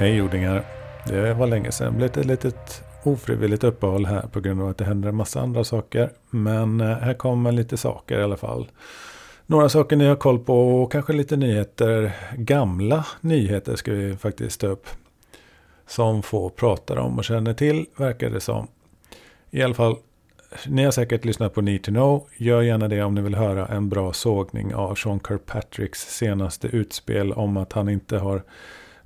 Hej jordingar! Det var länge sedan. Det blev ett litet ofrivilligt uppehåll här på grund av att det händer en massa andra saker. Men eh, här kommer lite saker i alla fall. Några saker ni har koll på och kanske lite nyheter. Gamla nyheter ska vi faktiskt ta upp. Som få pratar om och känner till verkar det som. I alla fall, ni har säkert lyssnat på Need to Know. Gör gärna det om ni vill höra en bra sågning av Sean Kirkpatricks senaste utspel om att han inte har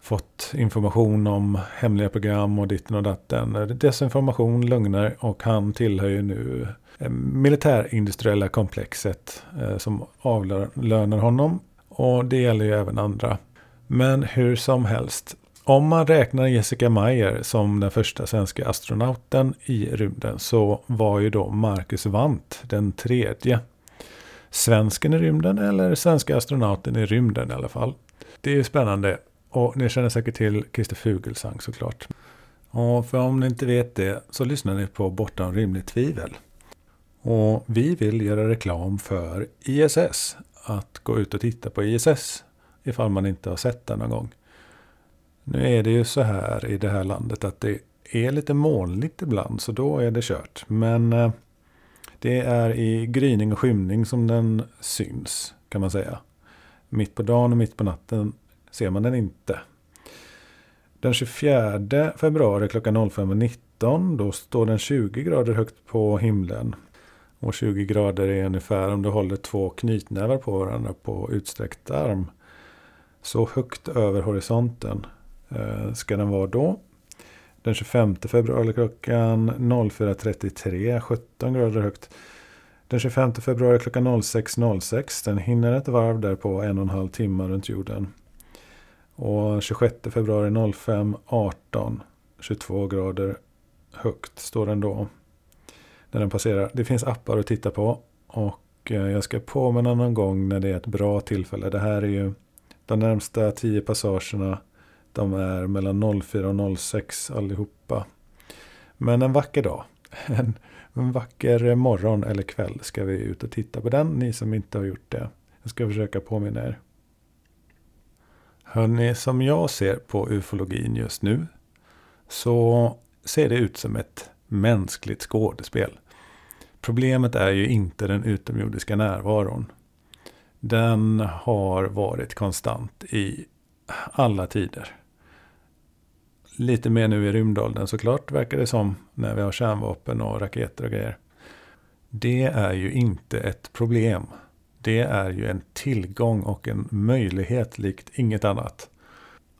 fått information om hemliga program och ditten och datten. Desinformation, lögner och han tillhör ju nu eh, militärindustriella komplexet eh, som avlönar honom. Och det gäller ju även andra. Men hur som helst. Om man räknar Jessica Meyer som den första svenska astronauten i rymden så var ju då Marcus Wandt den tredje. Svensken i rymden eller svenska astronauten i rymden i alla fall. Det är ju spännande. Och ni känner säkert till Christer Fugelsang såklart. Och för om ni inte vet det så lyssnar ni på Bortom rimligt tvivel. Och vi vill göra reklam för ISS. Att gå ut och titta på ISS ifall man inte har sett den någon gång. Nu är det ju så här i det här landet att det är lite molnigt ibland så då är det kört. Men eh, det är i gryning och skymning som den syns kan man säga. Mitt på dagen och mitt på natten ser man den inte. Den 24 februari klockan 05.19 då står den 20 grader högt på himlen. Och 20 grader är ungefär om du håller två knytnävar på varandra på utsträckt arm. Så högt över horisonten eh, ska den vara då. Den 25 februari klockan 04.33, 17 grader högt. Den 25 februari klockan 06.06, 06, den hinner ett varv där på en och en halv timme runt jorden. Och 26 februari 05.18, 22 grader högt står den då. När den passerar. Det finns appar att titta på. Och eh, jag ska påminna någon gång när det är ett bra tillfälle. Det här är ju de närmsta 10 passagerna. De är mellan 04 och 06 allihopa. Men en vacker dag. En, en vacker morgon eller kväll ska vi ut och titta på den. Ni som inte har gjort det. Jag ska försöka påminna er. Hörrni, som jag ser på ufologin just nu så ser det ut som ett mänskligt skådespel. Problemet är ju inte den utomjordiska närvaron. Den har varit konstant i alla tider. Lite mer nu i rymdåldern såklart verkar det som när vi har kärnvapen och raketer och grejer. Det är ju inte ett problem det är ju en tillgång och en möjlighet likt inget annat.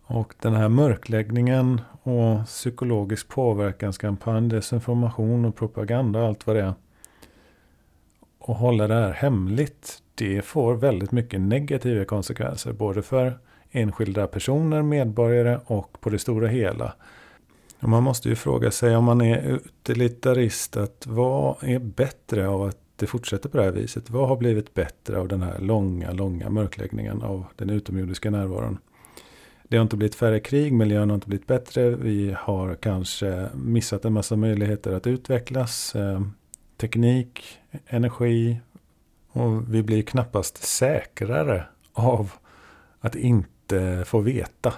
Och den här mörkläggningen och psykologisk påverkanskampanj, desinformation och propaganda och allt vad det är. Och hålla det här hemligt, det får väldigt mycket negativa konsekvenser. Både för enskilda personer, medborgare och på det stora hela. Och man måste ju fråga sig om man är utilitarist, att vad är bättre av att det fortsätter på det här viset. Vad har blivit bättre av den här långa, långa mörkläggningen av den utomjordiska närvaron? Det har inte blivit färre krig, miljön har inte blivit bättre. Vi har kanske missat en massa möjligheter att utvecklas. Eh, teknik, energi. Och vi blir knappast säkrare av att inte få veta.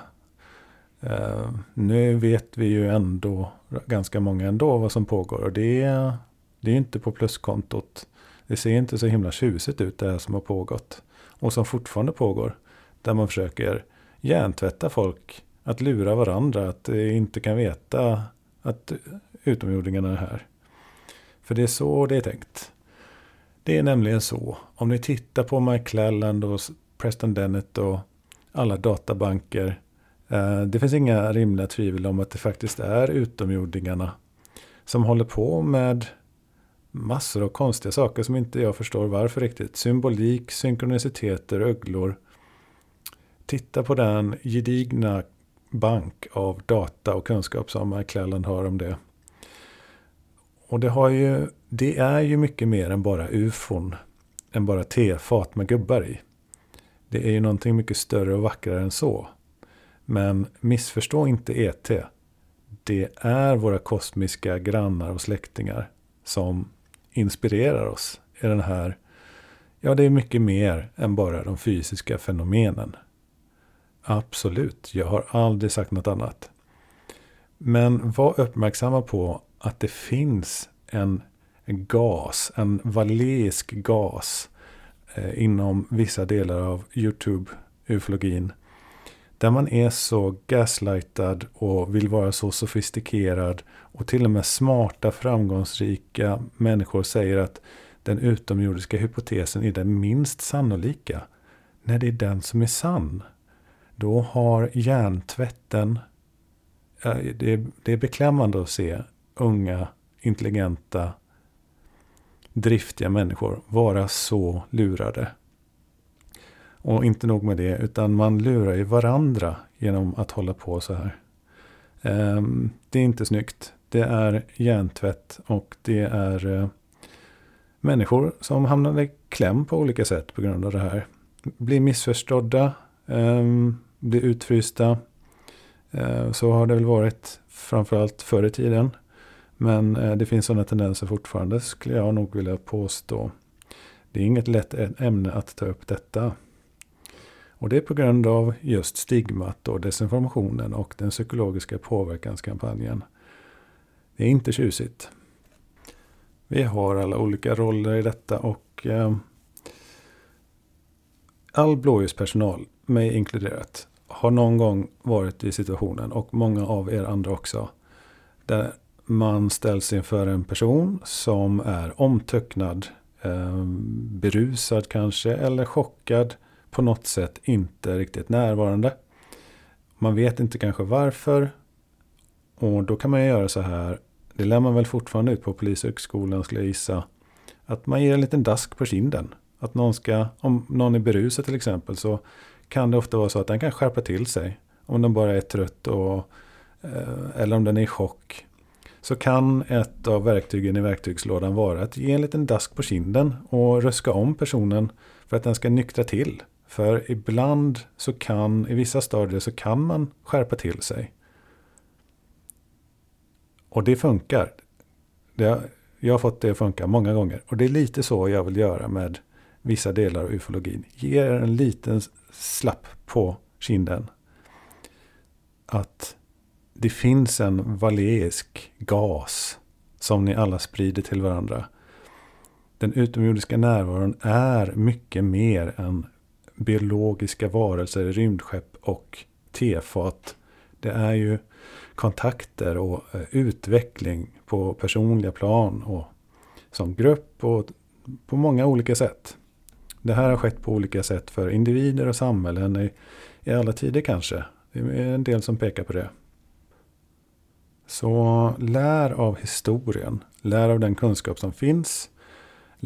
Eh, nu vet vi ju ändå ganska många ändå vad som pågår. Och det, det är inte på pluskontot. Det ser inte så himla tjusigt ut det här som har pågått. Och som fortfarande pågår. Där man försöker hjärntvätta folk. Att lura varandra. Att eh, inte kan veta att utomjordingarna är här. För det är så det är tänkt. Det är nämligen så. Om ni tittar på Mike och Preston Dennett och alla databanker. Eh, det finns inga rimliga tvivel om att det faktiskt är utomjordingarna som håller på med massor av konstiga saker som inte jag förstår varför riktigt. Symbolik, synkroniciteter, öglor. Titta på den gedigna bank av data och kunskap som McClellan har om det. Och det, har ju, det är ju mycket mer än bara ufon. Än bara tefat med gubbar i. Det är ju någonting mycket större och vackrare än så. Men missförstå inte ET. Det är våra kosmiska grannar och släktingar som inspirerar oss i den här, ja det är mycket mer än bara de fysiska fenomenen. Absolut, jag har aldrig sagt något annat. Men var uppmärksamma på att det finns en gas, en valeisk gas eh, inom vissa delar av YouTube-ufologin. Där man är så gaslightad och vill vara så sofistikerad och till och med smarta, framgångsrika människor säger att den utomjordiska hypotesen är den minst sannolika. När det är den som är sann. Då har hjärntvätten... Det är, det är beklämmande att se unga, intelligenta, driftiga människor vara så lurade. Och inte nog med det, utan man lurar ju varandra genom att hålla på så här. Ehm, det är inte snyggt. Det är hjärntvätt och det är eh, människor som hamnar i kläm på olika sätt på grund av det här. Blir missförstådda, ehm, blir utfrysta. Ehm, så har det väl varit framförallt förr i tiden. Men eh, det finns sådana tendenser fortfarande skulle jag nog vilja påstå. Det är inget lätt ämne att ta upp detta. Och det är på grund av just stigmat och desinformationen och den psykologiska påverkanskampanjen. Det är inte tjusigt. Vi har alla olika roller i detta och eh, all blåljuspersonal, mig inkluderat, har någon gång varit i situationen och många av er andra också. Där man ställs inför en person som är omtöcknad, eh, berusad kanske eller chockad på något sätt inte riktigt närvarande. Man vet inte kanske varför. Och då kan man ju göra så här. Det lär man väl fortfarande ut på Polishögskolan skulle jag gissa. Att man ger en liten dask på kinden. Att någon ska, om någon är berusad till exempel så kan det ofta vara så att den kan skärpa till sig. Om den bara är trött och, eh, eller om den är i chock. Så kan ett av verktygen i verktygslådan vara att ge en liten dask på kinden och röska om personen för att den ska nyktra till. För ibland så kan, i vissa stadier så kan man skärpa till sig. Och det funkar. Det, jag har fått det att funka många gånger. Och det är lite så jag vill göra med vissa delar av ufologin. Ge er en liten slapp på kinden. Att det finns en valeisk gas som ni alla sprider till varandra. Den utomjordiska närvaron är mycket mer än biologiska varelser, rymdskepp och tefat. Det är ju kontakter och eh, utveckling på personliga plan och som grupp och på många olika sätt. Det här har skett på olika sätt för individer och samhällen i, i alla tider kanske. Det är en del som pekar på det. Så lär av historien. Lär av den kunskap som finns.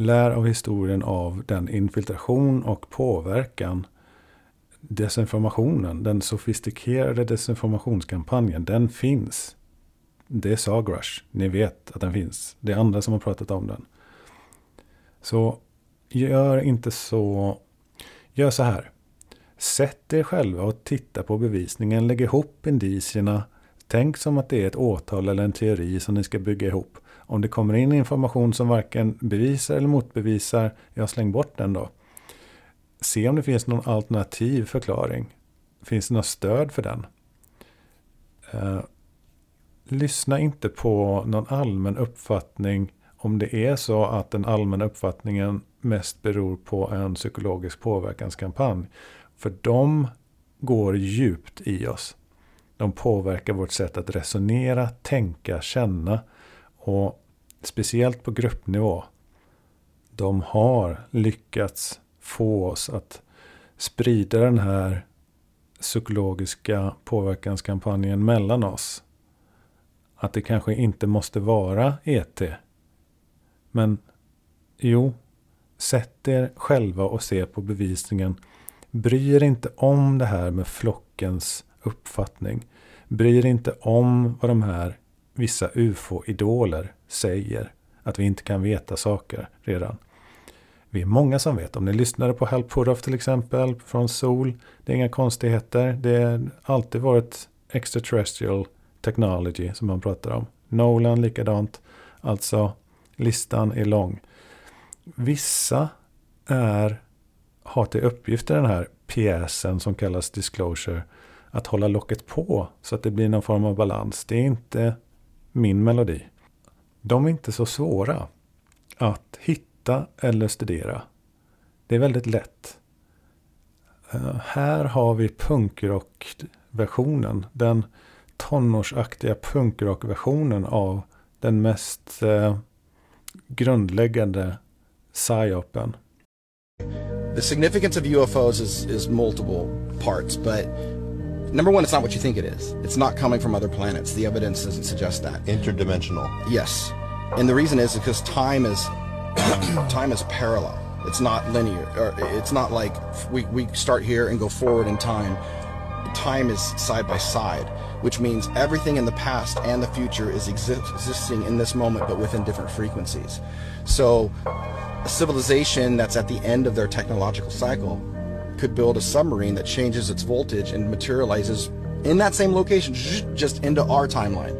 Lär av historien av den infiltration och påverkan desinformationen, den sofistikerade desinformationskampanjen, den finns. Det är Sagrush. Ni vet att den finns. Det är andra som har pratat om den. Så gör inte så. Gör så här. Sätt er själva och titta på bevisningen. Lägg ihop indicierna. Tänk som att det är ett åtal eller en teori som ni ska bygga ihop. Om det kommer in information som varken bevisar eller motbevisar, jag släng bort den då. Se om det finns någon alternativ förklaring. Finns det något stöd för den? Eh, lyssna inte på någon allmän uppfattning om det är så att den allmänna uppfattningen mest beror på en psykologisk påverkanskampanj. För de går djupt i oss. De påverkar vårt sätt att resonera, tänka, känna och speciellt på gruppnivå. De har lyckats få oss att sprida den här psykologiska påverkanskampanjen mellan oss. Att det kanske inte måste vara ET. Men jo, sätt er själva och se på bevisningen. Bry er inte om det här med flockens uppfattning. Bry er inte om vad de här vissa ufo-idoler säger. Att vi inte kan veta saker redan. Vi är många som vet. Om ni lyssnade på Hal Puroff till exempel från Sol. Det är inga konstigheter. Det har alltid varit extraterrestrial technology som man pratar om. Nolan likadant. Alltså listan är lång. Vissa är, har till uppgift i den här pjäsen som kallas Disclosure att hålla locket på så att det blir någon form av balans. Det är inte min melodi. De är inte så svåra att hitta eller studera. Det är väldigt lätt. Eh, här har vi punkrockversionen. Den tonårsaktiga punkrockversionen av den mest eh, grundläggande psyopen. The significance of UFOs is, is multiple parts, but number one, it's not what you think it is. It's not coming from other planets. The evidence doesn't suggest that. Interdimensional. Yes, and the reason is because time is time is parallel. It's not linear. Or it's not like we, we start here and go forward in time. Time is side by side, which means everything in the past and the future is exi- existing in this moment, but within different frequencies. So, a civilization that's at the end of their technological cycle could build a submarine that changes its voltage and materializes in that same location, just into our timeline.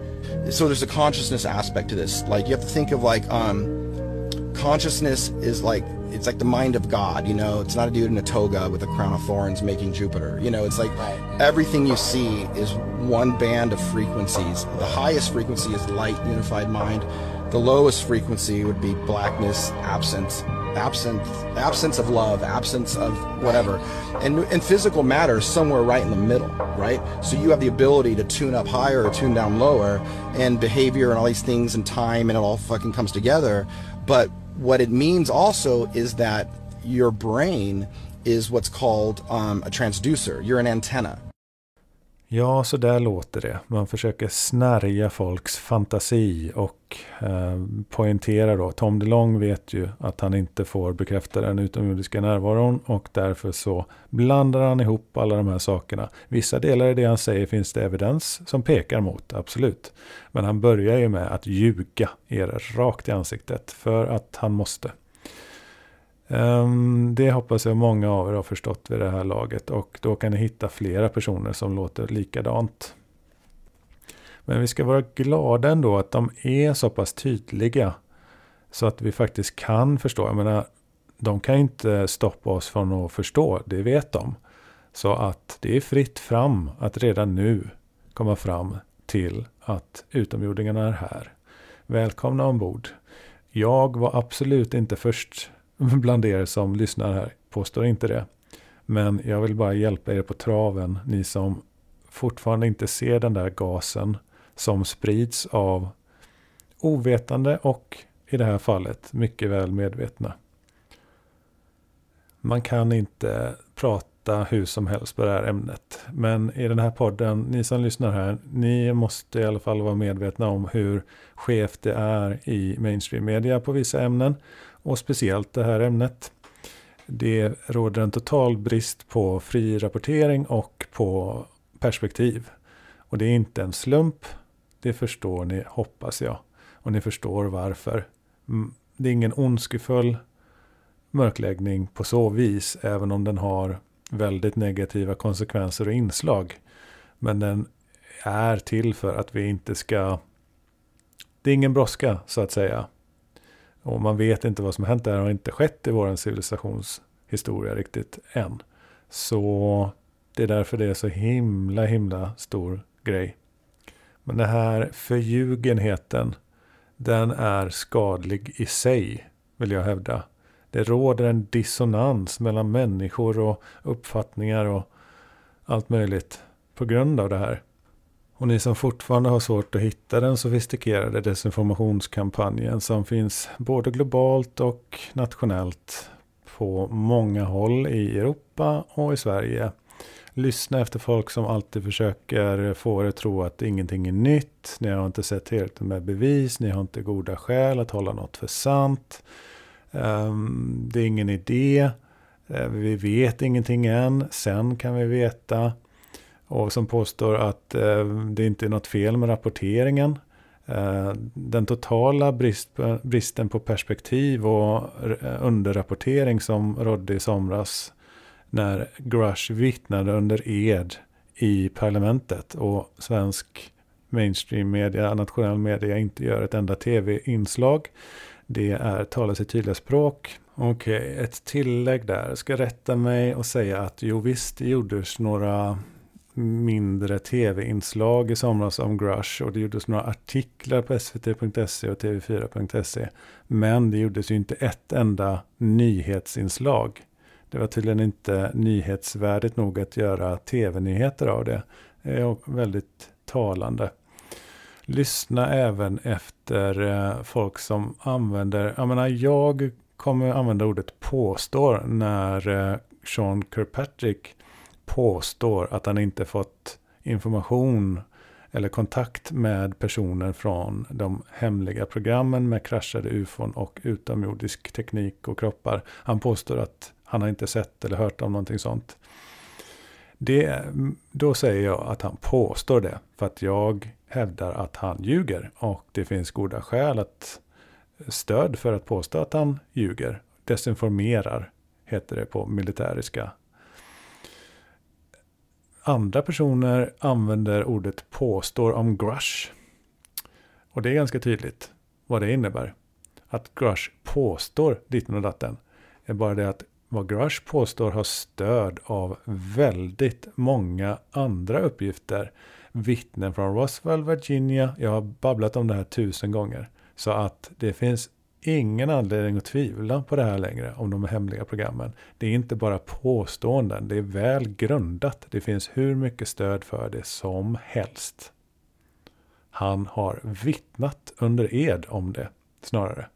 So there's a consciousness aspect to this. Like you have to think of like um, consciousness is like it's like the mind of God, you know. It's not a dude in a toga with a crown of thorns making Jupiter. You know, it's like everything you see is one band of frequencies. The highest frequency is light, unified mind. The lowest frequency would be blackness, absence, absence, absence of love, absence of whatever. And, and physical matter is somewhere right in the middle, right? So you have the ability to tune up higher or tune down lower, and behavior and all these things and time, and it all fucking comes together. But what it means also is that your brain is what's called um, a transducer. You're an antenna. Ja, så där låter det. Man försöker snärja folks fantasi och eh, poängtera då. Tom DeLong vet ju att han inte får bekräfta den utomjordiska närvaron och därför så blandar han ihop alla de här sakerna. Vissa delar i det han säger finns det evidens som pekar mot, absolut. Men han börjar ju med att ljuga er rakt i ansiktet för att han måste. Ehm, det hoppas jag många av er har förstått vid det här laget och då kan ni hitta flera personer som låter likadant. Men vi ska vara glada ändå att de är så pass tydliga så att vi faktiskt kan förstå. Jag menar, de kan inte stoppa oss från att förstå, det vet de. Så att det är fritt fram att redan nu komma fram till att utomjordingarna är här. Välkomna ombord. Jag var absolut inte först bland er som lyssnar här. Påstår inte det. Men jag vill bara hjälpa er på traven. Ni som fortfarande inte ser den där gasen som sprids av ovetande och i det här fallet mycket väl medvetna. Man kan inte prata hur som helst på det här ämnet. Men i den här podden, ni som lyssnar här, ni måste i alla fall vara medvetna om hur skevt det är i mainstream media på vissa ämnen och speciellt det här ämnet. Det råder en total brist på fri rapportering och på perspektiv. Och det är inte en slump. Det förstår ni, hoppas jag. Och ni förstår varför. Mm, det är ingen ondskefull mörkläggning på så vis, även om den har väldigt negativa konsekvenser och inslag. Men den är till för att vi inte ska... Det är ingen brådska, så att säga. Och man vet inte vad som har hänt. Det har inte skett i vår civilisationshistoria riktigt än. Så det är därför det är så himla, himla stor grej. Men den här förljugenheten, den är skadlig i sig, vill jag hävda. Det råder en dissonans mellan människor och uppfattningar och allt möjligt på grund av det här. Och ni som fortfarande har svårt att hitta den sofistikerade desinformationskampanjen som finns både globalt och nationellt på många håll i Europa och i Sverige. Lyssna efter folk som alltid försöker få er att tro att ingenting är nytt. Ni har inte sett tillräckligt med bevis. Ni har inte goda skäl att hålla något för sant. Um, det är ingen idé. Eh, vi vet ingenting än. Sen kan vi veta och som påstår att eh, det inte är något fel med rapporteringen. Eh, den totala brist, bristen på perspektiv och eh, underrapportering som rådde i somras när Grush vittnade under ed i parlamentet och svensk mainstream media, nationell media inte gör ett enda tv-inslag. Det är tala sitt tydliga språk Okej, okay, ett tillägg där. Jag ska rätta mig och säga att jo visst, det gjordes några mindre tv-inslag i somras om Grush och det gjordes några artiklar på svt.se och tv4.se. Men det gjordes ju inte ett enda nyhetsinslag. Det var tydligen inte nyhetsvärdigt nog att göra tv-nyheter av det. Eh, det är väldigt talande. Lyssna även efter eh, folk som använder, jag menar jag kommer använda ordet påstår när eh, Sean Kirkpatrick påstår att han inte fått information eller kontakt med personer från de hemliga programmen med kraschade ufon och utomjordisk teknik och kroppar. Han påstår att han har inte sett eller hört om någonting sånt. Det, då säger jag att han påstår det för att jag hävdar att han ljuger och det finns goda skäl att stöd för att påstå att han ljuger. Desinformerar heter det på militäriska. Andra personer använder ordet påstår om Grush. Och det är ganska tydligt vad det innebär. Att Grush påstår ditten och datten. är bara det att vad Grush påstår har stöd av väldigt många andra uppgifter. Vittnen från Roswell, Virginia. Jag har babblat om det här tusen gånger. Så att det finns ingen anledning att tvivla på det här längre om de hemliga programmen. Det är inte bara påståenden, det är väl grundat. Det finns hur mycket stöd för det som helst. Han har vittnat under ed om det, snarare.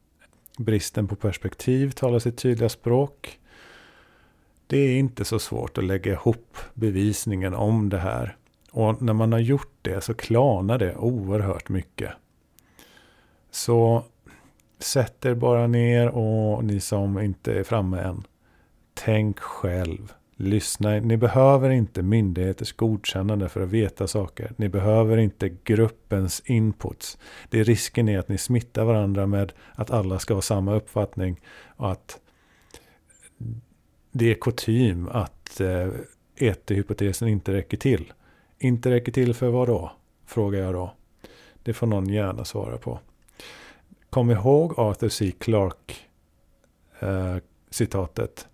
Bristen på perspektiv talar sitt tydliga språk. Det är inte så svårt att lägga ihop bevisningen om det här. Och när man har gjort det så klarnar det oerhört mycket. Så sätt er bara ner och ni som inte är framme än. Tänk själv. Lyssna. Ni behöver inte myndigheters godkännande för att veta saker. Ni behöver inte gruppens inputs. Det är risken är att ni smittar varandra med att alla ska ha samma uppfattning och att det är kutym att eh, ET-hypotesen inte räcker till. Inte räcker till för vad då? Frågar jag då. Det får någon gärna svara på. Kom ihåg Arthur C. Clarke eh, citatet.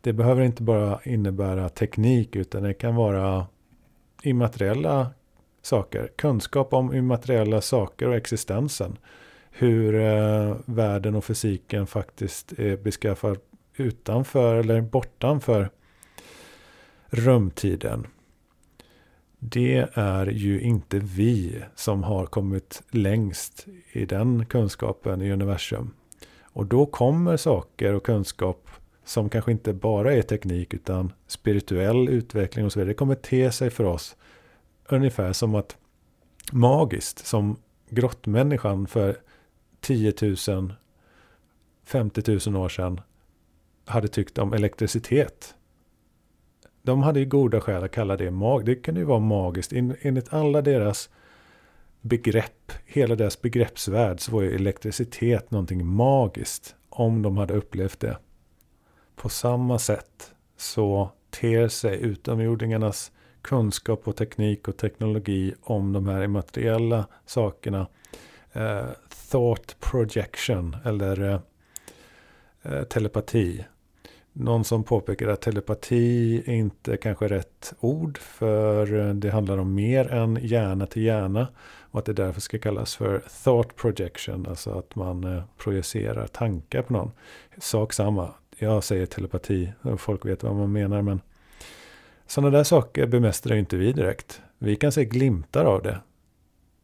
Det behöver inte bara innebära teknik utan det kan vara immateriella saker. Kunskap om immateriella saker och existensen. Hur eh, världen och fysiken faktiskt är beskaffad utanför eller bortanför rumtiden. Det är ju inte vi som har kommit längst i den kunskapen i universum. Och då kommer saker och kunskap som kanske inte bara är teknik utan spirituell utveckling och så vidare. Det kommer te sig för oss ungefär som att magiskt som grottmänniskan för 10 000, 50 000 år sedan hade tyckt om elektricitet. De hade ju goda skäl att kalla det mag. Det kan ju vara magiskt. Enligt alla deras begrepp, hela deras begreppsvärld, så var ju elektricitet någonting magiskt. Om de hade upplevt det. På samma sätt så ter sig utomjordingarnas kunskap och teknik och teknologi om de här immateriella sakerna. Eh, thought projection eller eh, eh telepati någon som påpekar att telepati är inte kanske rätt ord för det handlar om mer än hjärna till hjärna och att det därför ska kallas för thought projection, alltså att man eh, projicerar tankar på någon. Sak samma, jag säger telepati folk vet vad man menar men sådana där saker bemästrar inte vi direkt. Vi kan se glimtar av det.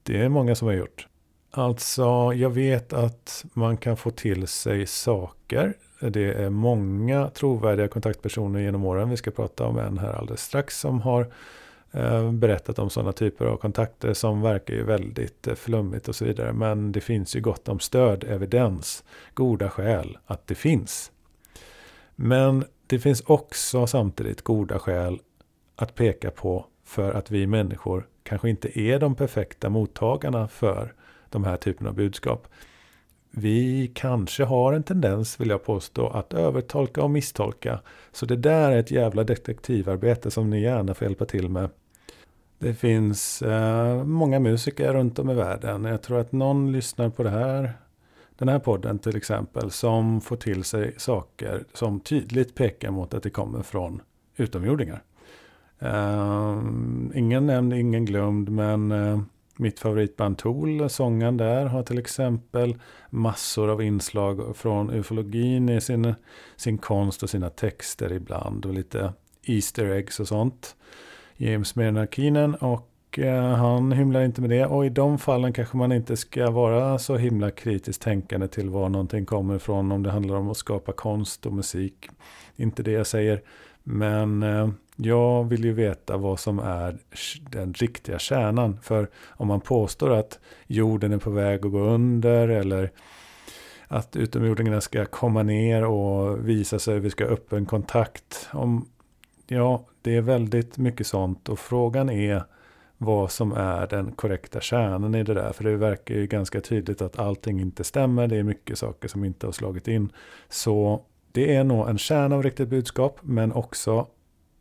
Det är många som har gjort. Alltså, jag vet att man kan få till sig saker det är många trovärdiga kontaktpersoner genom åren. Vi ska prata om en här alldeles strax som har eh, berättat om sådana typer av kontakter som verkar ju väldigt eh, flummigt och så vidare. Men det finns ju gott om stöd, evidens, goda skäl att det finns. Men det finns också samtidigt goda skäl att peka på för att vi människor kanske inte är de perfekta mottagarna för de här typerna av budskap vi kanske har en tendens, vill jag påstå, att övertolka och misstolka. Så det där är ett jävla detektivarbete som ni gärna får hjälpa till med. Det finns eh, många musiker runt om i världen. Jag tror att någon lyssnar på det här den här podden till exempel som får till sig saker som tydligt pekar mot att det kommer från utomjordingar. Eh, ingen nämnd, ingen glömd, men eh, mitt favoritband Tool, sången där, har till exempel massor av inslag från ufologin i sin, sin konst och sina texter ibland och lite Easter eggs och sånt. James Maynard Keenan och eh, han hymlar inte med det. Och i de fallen kanske man inte ska vara så himla kritiskt tänkande till var någonting kommer ifrån om det handlar om att skapa konst och musik. Inte det jag säger. Men eh, jag vill ju veta vad som är den riktiga kärnan. För om man påstår att jorden är på väg att gå under eller att utomjordingarna ska komma ner och visa sig, vi ska ha öppen kontakt. Om, ja, det är väldigt mycket sånt och frågan är vad som är den korrekta kärnan i det där. För det verkar ju ganska tydligt att allting inte stämmer. Det är mycket saker som inte har slagit in. Så det är nog en kärna av riktigt budskap men också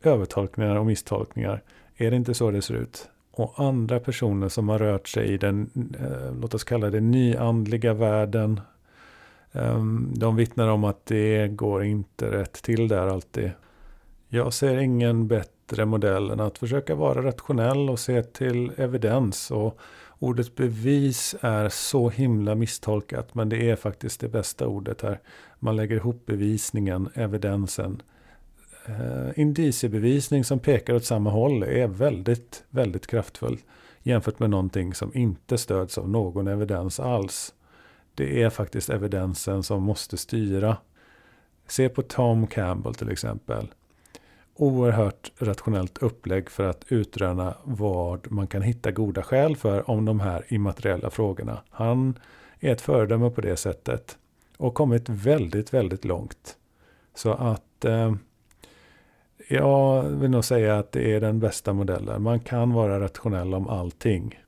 övertolkningar och misstolkningar. Är det inte så det ser ut? Och andra personer som har rört sig i den, eh, låt oss kalla det nyandliga världen. Eh, de vittnar om att det går inte rätt till där alltid. Jag ser ingen bättre modell än att försöka vara rationell och se till evidens. Och ordet bevis är så himla misstolkat men det är faktiskt det bästa ordet här. Man lägger ihop bevisningen, evidensen eh, indiciebevisning som pekar åt samma håll är väldigt, väldigt kraftfull jämfört med någonting som inte stöds av någon evidens alls. Det är faktiskt evidensen som måste styra. Se på Tom Campbell till exempel. Oerhört rationellt upplägg för att utröna vad man kan hitta goda skäl för om de här immateriella frågorna. Han är ett föredöme på det sättet och kommit väldigt, väldigt långt. Så att eh, jag vill nog säga att det är den bästa modellen. Man kan vara rationell om allting.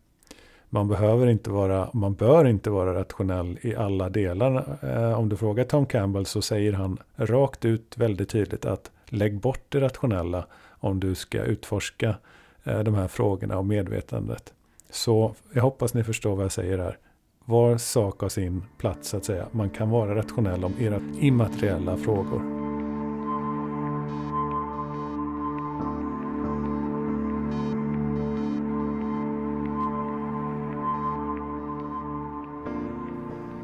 Man behöver inte vara, man bör inte vara rationell i alla delar. Eh, om du frågar Tom Campbell så säger han rakt ut väldigt tydligt att lägg bort det rationella om du ska utforska eh, de här frågorna om medvetandet. Så jag hoppas ni förstår vad jag säger här. Var sak har sin plats så att säga. Man kan vara rationell om era immateriella frågor.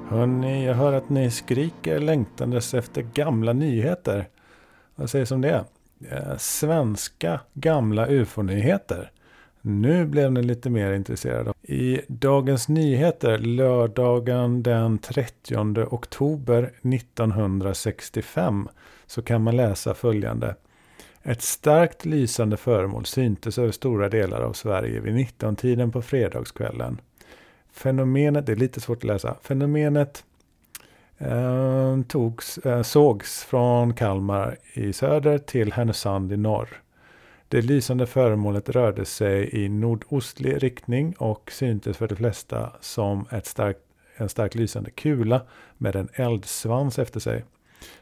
Hörni, jag hör att ni skriker längtandes efter gamla nyheter. Vad sägs om det? Eh, svenska gamla ufo-nyheter. Nu blev ni lite mer intresserade. I Dagens Nyheter lördagen den 30 oktober 1965 så kan man läsa följande. Ett starkt lysande föremål syntes över stora delar av Sverige vid 19-tiden på fredagskvällen. Fenomenet, det är lite svårt att läsa. Fenomenet eh, togs, eh, sågs från Kalmar i söder till Härnösand i norr. Det lysande föremålet rörde sig i nordostlig riktning och syntes för de flesta som ett starkt, en starkt lysande kula med en eldsvans efter sig.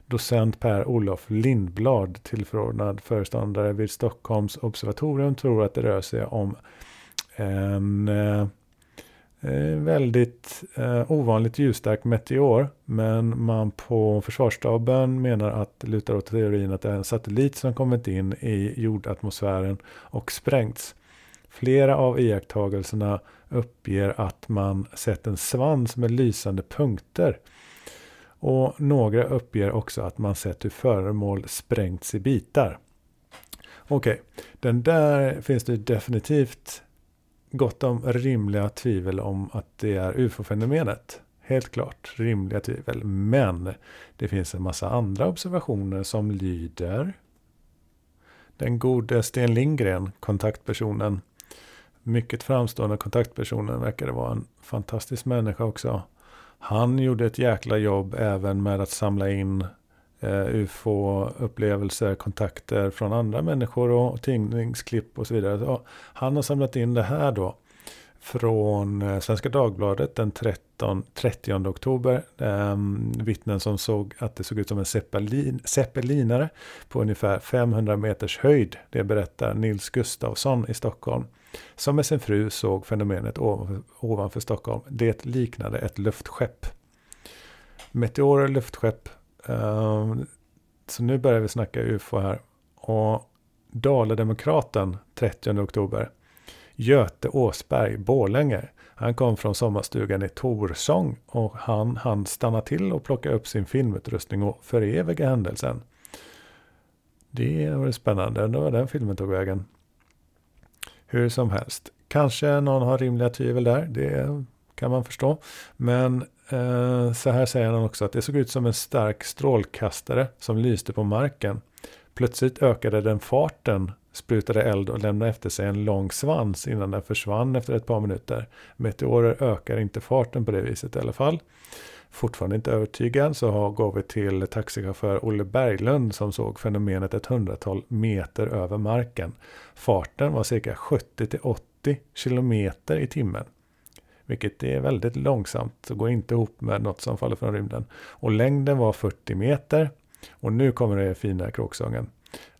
Docent Per-Olof Lindblad, tillförordnad föreståndare vid Stockholms observatorium, tror att det rör sig om en Eh, Eh, väldigt eh, ovanligt ljusstark meteor. Men man på försvarsstaben menar att det lutar åt teorin att det är en satellit som kommit in i jordatmosfären och sprängts. Flera av iakttagelserna uppger att man sett en svans med lysande punkter. Och några uppger också att man sett hur föremål sprängts i bitar. Okej, okay. den där finns det definitivt gott om rimliga tvivel om att det är ufo-fenomenet. Helt klart rimliga tvivel. Men det finns en massa andra observationer som lyder. Den gode Sten Lindgren, kontaktpersonen. Mycket framstående kontaktpersonen verkar vara en fantastisk människa också. Han gjorde ett jäkla jobb även med att samla in eh, ufo-upplevelser, kontakter från andra människor och tidningsklipp och så vidare. Så han har samlat in det här då från eh, Svenska Dagbladet den 13, 30 oktober. Eh, vittnen som såg att det såg ut som en zeppelin, zeppelinare på ungefär 500 meters höjd. Det berättar Nils Gustafsson i Stockholm. Som med sin fru såg fenomenet ovanför, ovanför Stockholm. Det liknade ett luftskepp. Meteorer, luftskepp. Ehm, så nu börjar vi snacka UFO här. Och Dalademokraten 30 oktober. Göte Åsberg, Borlänge. Han kom från sommarstugan i Torsång och han hann stanna till och plocka upp sin filmutrustning och föreviga händelsen. Det var spännande, undrar var den filmen tog vägen. Hur som helst, kanske någon har rimliga tvivel där, det kan man förstå. Men Eh, så här säger han också att det såg ut som en stark strålkastare som lyste på marken. Plötsligt ökade den farten, sprutade eld och lämnade efter sig en lång svans innan den försvann efter ett par minuter. Meteorer ökar inte farten på det viset i alla fall. Fortfarande inte övertygad så går vi till taxichaufför Olle Berglund som såg fenomenet ett hundratal meter över marken. Farten var cirka 70 80 kilometer i timmen. Vilket är väldigt långsamt och går inte ihop med något som faller från rymden. Och längden var 40 meter och nu kommer det fina kråksången.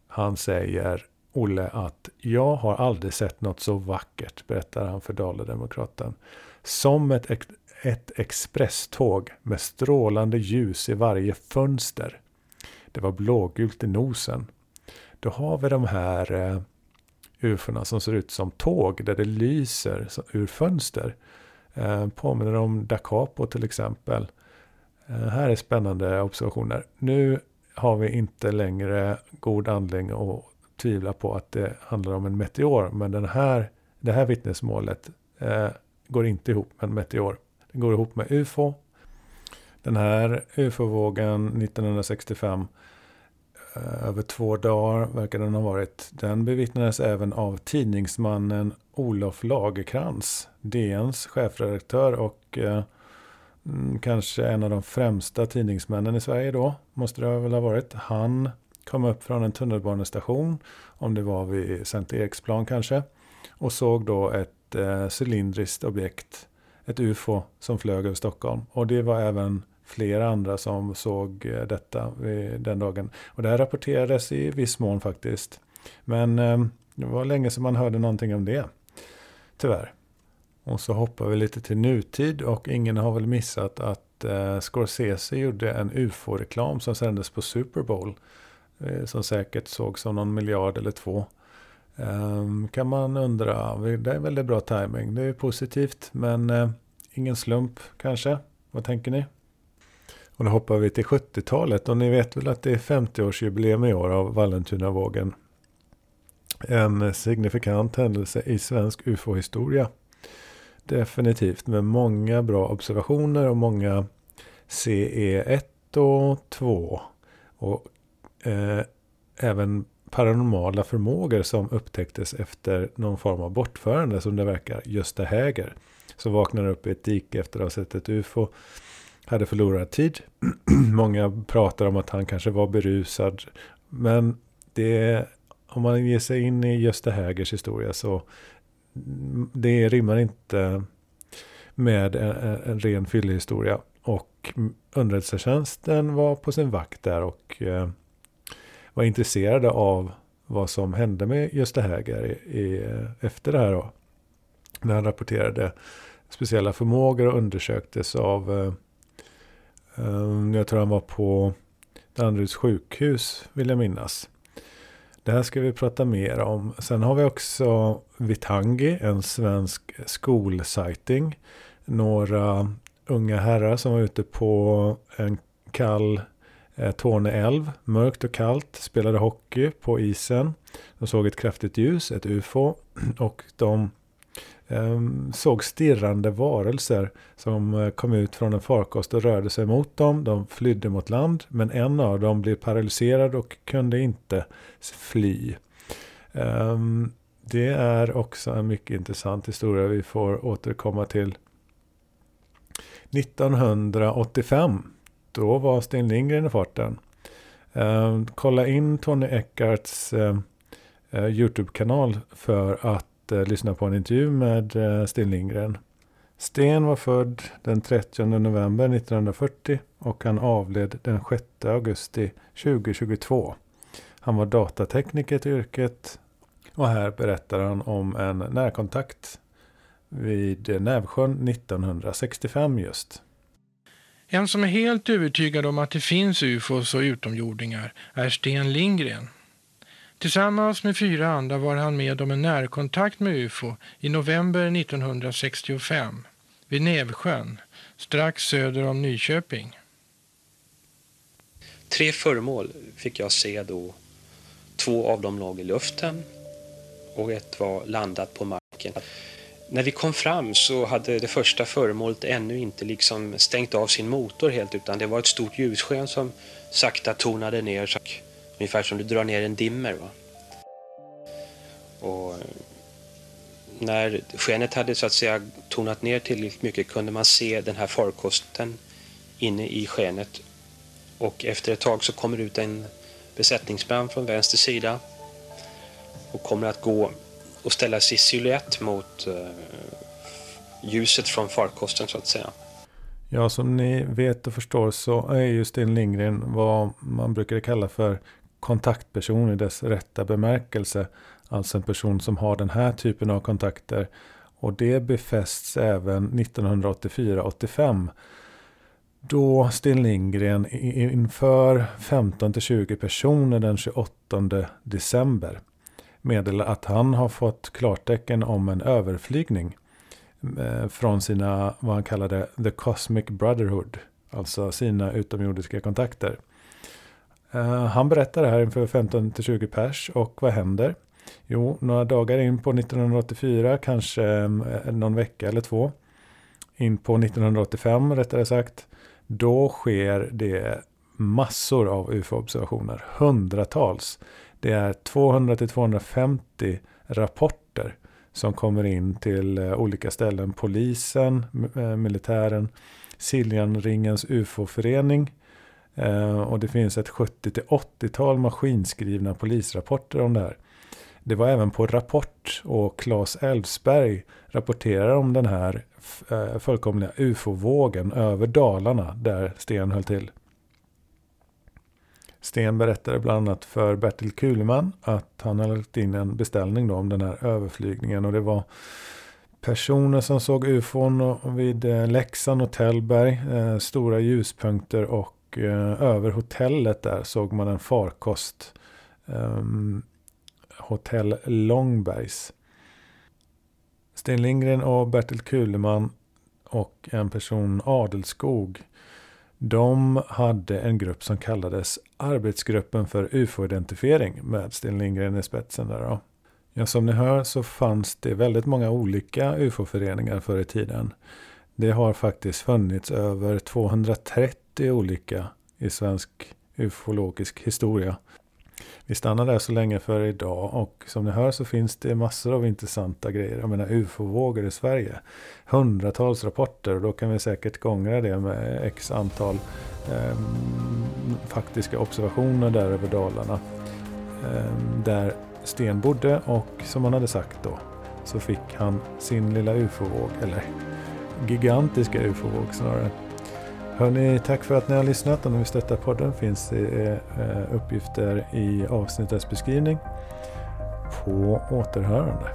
Han säger Olle att jag har aldrig sett något så vackert, berättar han för Dalademokraten. Som ett, ett expresståg med strålande ljus i varje fönster. Det var blågult i nosen. Då har vi de här eh, ufona som ser ut som tåg där det lyser ur fönster. Eh, påminner om Da Capo till exempel. Eh, här är spännande observationer. Nu har vi inte längre god anledning att tvivla på att det handlar om en meteor. Men den här, det här vittnesmålet eh, går inte ihop med en meteor. Det går ihop med UFO. Den här UFO-vågen 1965 eh, över två dagar verkar den ha varit. Den bevittnades även av tidningsmannen Olof Lagerkrans, DNs chefredaktör och eh, mm, kanske en av de främsta tidningsmännen i Sverige då, måste det väl ha varit. Han kom upp från en tunnelbanestation, om det var vid Sankt Eriksplan kanske, och såg då ett eh, cylindriskt objekt, ett UFO som flög över Stockholm. Och det var även flera andra som såg eh, detta den dagen. Och det här rapporterades i viss mån faktiskt. Men eh, det var länge sedan man hörde någonting om det. Tyvärr. Och så hoppar vi lite till nutid och ingen har väl missat att eh, Scorsese gjorde en UFO-reklam som sändes på Super Bowl. Eh, som säkert såg som någon miljard eller två. Eh, kan man undra, det är väldigt bra timing. Det är positivt men eh, ingen slump kanske. Vad tänker ni? Och då hoppar vi till 70-talet och ni vet väl att det är 50-årsjubileum i år av Vallentunavågen. En signifikant händelse i svensk UFO-historia. Definitivt med många bra observationer och många CE1 och 2. Och eh, även paranormala förmågor som upptäcktes efter någon form av bortförande som det verkar. Gösta Häger som vaknade upp i ett dike efter att ha sett ett UFO. Hade förlorat tid. Många pratar om att han kanske var berusad. Men det, om man ger sig in i Gösta Hägers historia så det rimmar inte med en, en ren fyllehistoria. Och underrättelsetjänsten var på sin vakt där och eh, var intresserade av vad som hände med Gösta Häger i, i, efter det här. Då. När han rapporterade speciella förmågor och undersöktes av, eh, eh, jag tror han var på Danderyds sjukhus vill jag minnas. Det här ska vi prata mer om. Sen har vi också Vitangi, en svensk skolsighting. Några unga herrar som var ute på en kall eh, Torneälv, mörkt och kallt, spelade hockey på isen. De såg ett kraftigt ljus, ett UFO, och de Ehm, såg stirrande varelser som eh, kom ut från en farkost och rörde sig mot dem. De flydde mot land, men en av dem blev paralyserad och kunde inte fly. Ehm, det är också en mycket intressant historia vi får återkomma till. 1985, då var Sten Lindgren i farten. Ehm, kolla in Tony Eckarts eh, eh, YouTube-kanal för att eh, lyssna på en intervju med eh, Sten Lindgren. Sten var född den 30 november 1940 och han avled den 6 augusti 2022. Han var datatekniker till yrket och här berättar han om en närkontakt vid Nävsjön 1965 just. En som är helt övertygad om att det finns ufos och utomjordingar är Sten Lindgren. Tillsammans med fyra andra var han med om en närkontakt med ufo i november 1965 vid Nävsjön, strax söder om Nyköping. Tre föremål fick jag se då. Två av dem låg i luften och ett var landat på marken. När vi kom fram så hade det första föremålet ännu inte liksom stängt av sin motor helt utan det var ett stort ljussken som sakta tonade ner så, ungefär som du drar ner en dimmer. Va? Och när skenet hade så att säga tonat ner tillräckligt mycket kunde man se den här farkosten inne i skenet och efter ett tag så kommer ut en besättningsman från vänster sida och kommer att gå och ställa sig i silhuett mot uh, ljuset från farkosten så att säga. Ja, som ni vet och förstår så är ju Sten Lindgren vad man brukade kalla för kontaktperson i dess rätta bemärkelse. Alltså en person som har den här typen av kontakter. Och det befästs även 1984-85 då Sten Lindgren inför 15-20 personer den 28 december meddelar att han har fått klartecken om en överflygning eh, från sina, vad han kallade, The Cosmic Brotherhood. Alltså sina utomjordiska kontakter. Eh, han berättar det här inför 15-20 pers och vad händer? Jo, några dagar in på 1984, kanske mm, eh, någon vecka eller två, in på 1985 rättare sagt, då sker det massor av UFO-observationer, hundratals. Det är 200 250 rapporter som kommer in till eh, olika ställen. Polisen, militären, Siljanringens UFO-förening. Eh, och det finns ett 70 80-tal maskinskrivna polisrapporter om det här. Det var även på Rapport och Claes Elfsberg rapporterar om den här eh, fullkomliga ufo-vågen över Dalarna där Sten höll till. Sten berättade bland annat för Bertil Kuleman att han hade lagt in en beställning då om den här överflygningen och det var personer som såg ufon vid eh, Leksand och Tällberg, eh, stora ljuspunkter och eh, över hotellet där såg man en farkost. Um, Hotell Långbergs. Sten Lindgren och Bertil Kuleman och en person Adelskog de hade en grupp som kallades Arbetsgruppen för UFO-identifiering med Sten Lindgren i spetsen. Där då. Ja, som ni hör så fanns det väldigt många olika UFO-föreningar förr i tiden. Det har faktiskt funnits över 230 olika i svensk ufologisk historia. Vi stannar där så länge för idag och som ni hör så finns det massor av intressanta grejer. Jag menar ufo-vågor i Sverige. Hundratals rapporter och då kan vi säkert gångra det med x antal eh, faktiska observationer där över Dalarna. Eh, där Sten bodde och som han hade sagt då så fick han sin lilla ufo-våg, eller gigantiska ufo-våg snarare. Hörni, tack för att ni har lyssnat. Om ni vill stötta podden finns det eh, uppgifter i avsnittets beskrivning. På återhörande.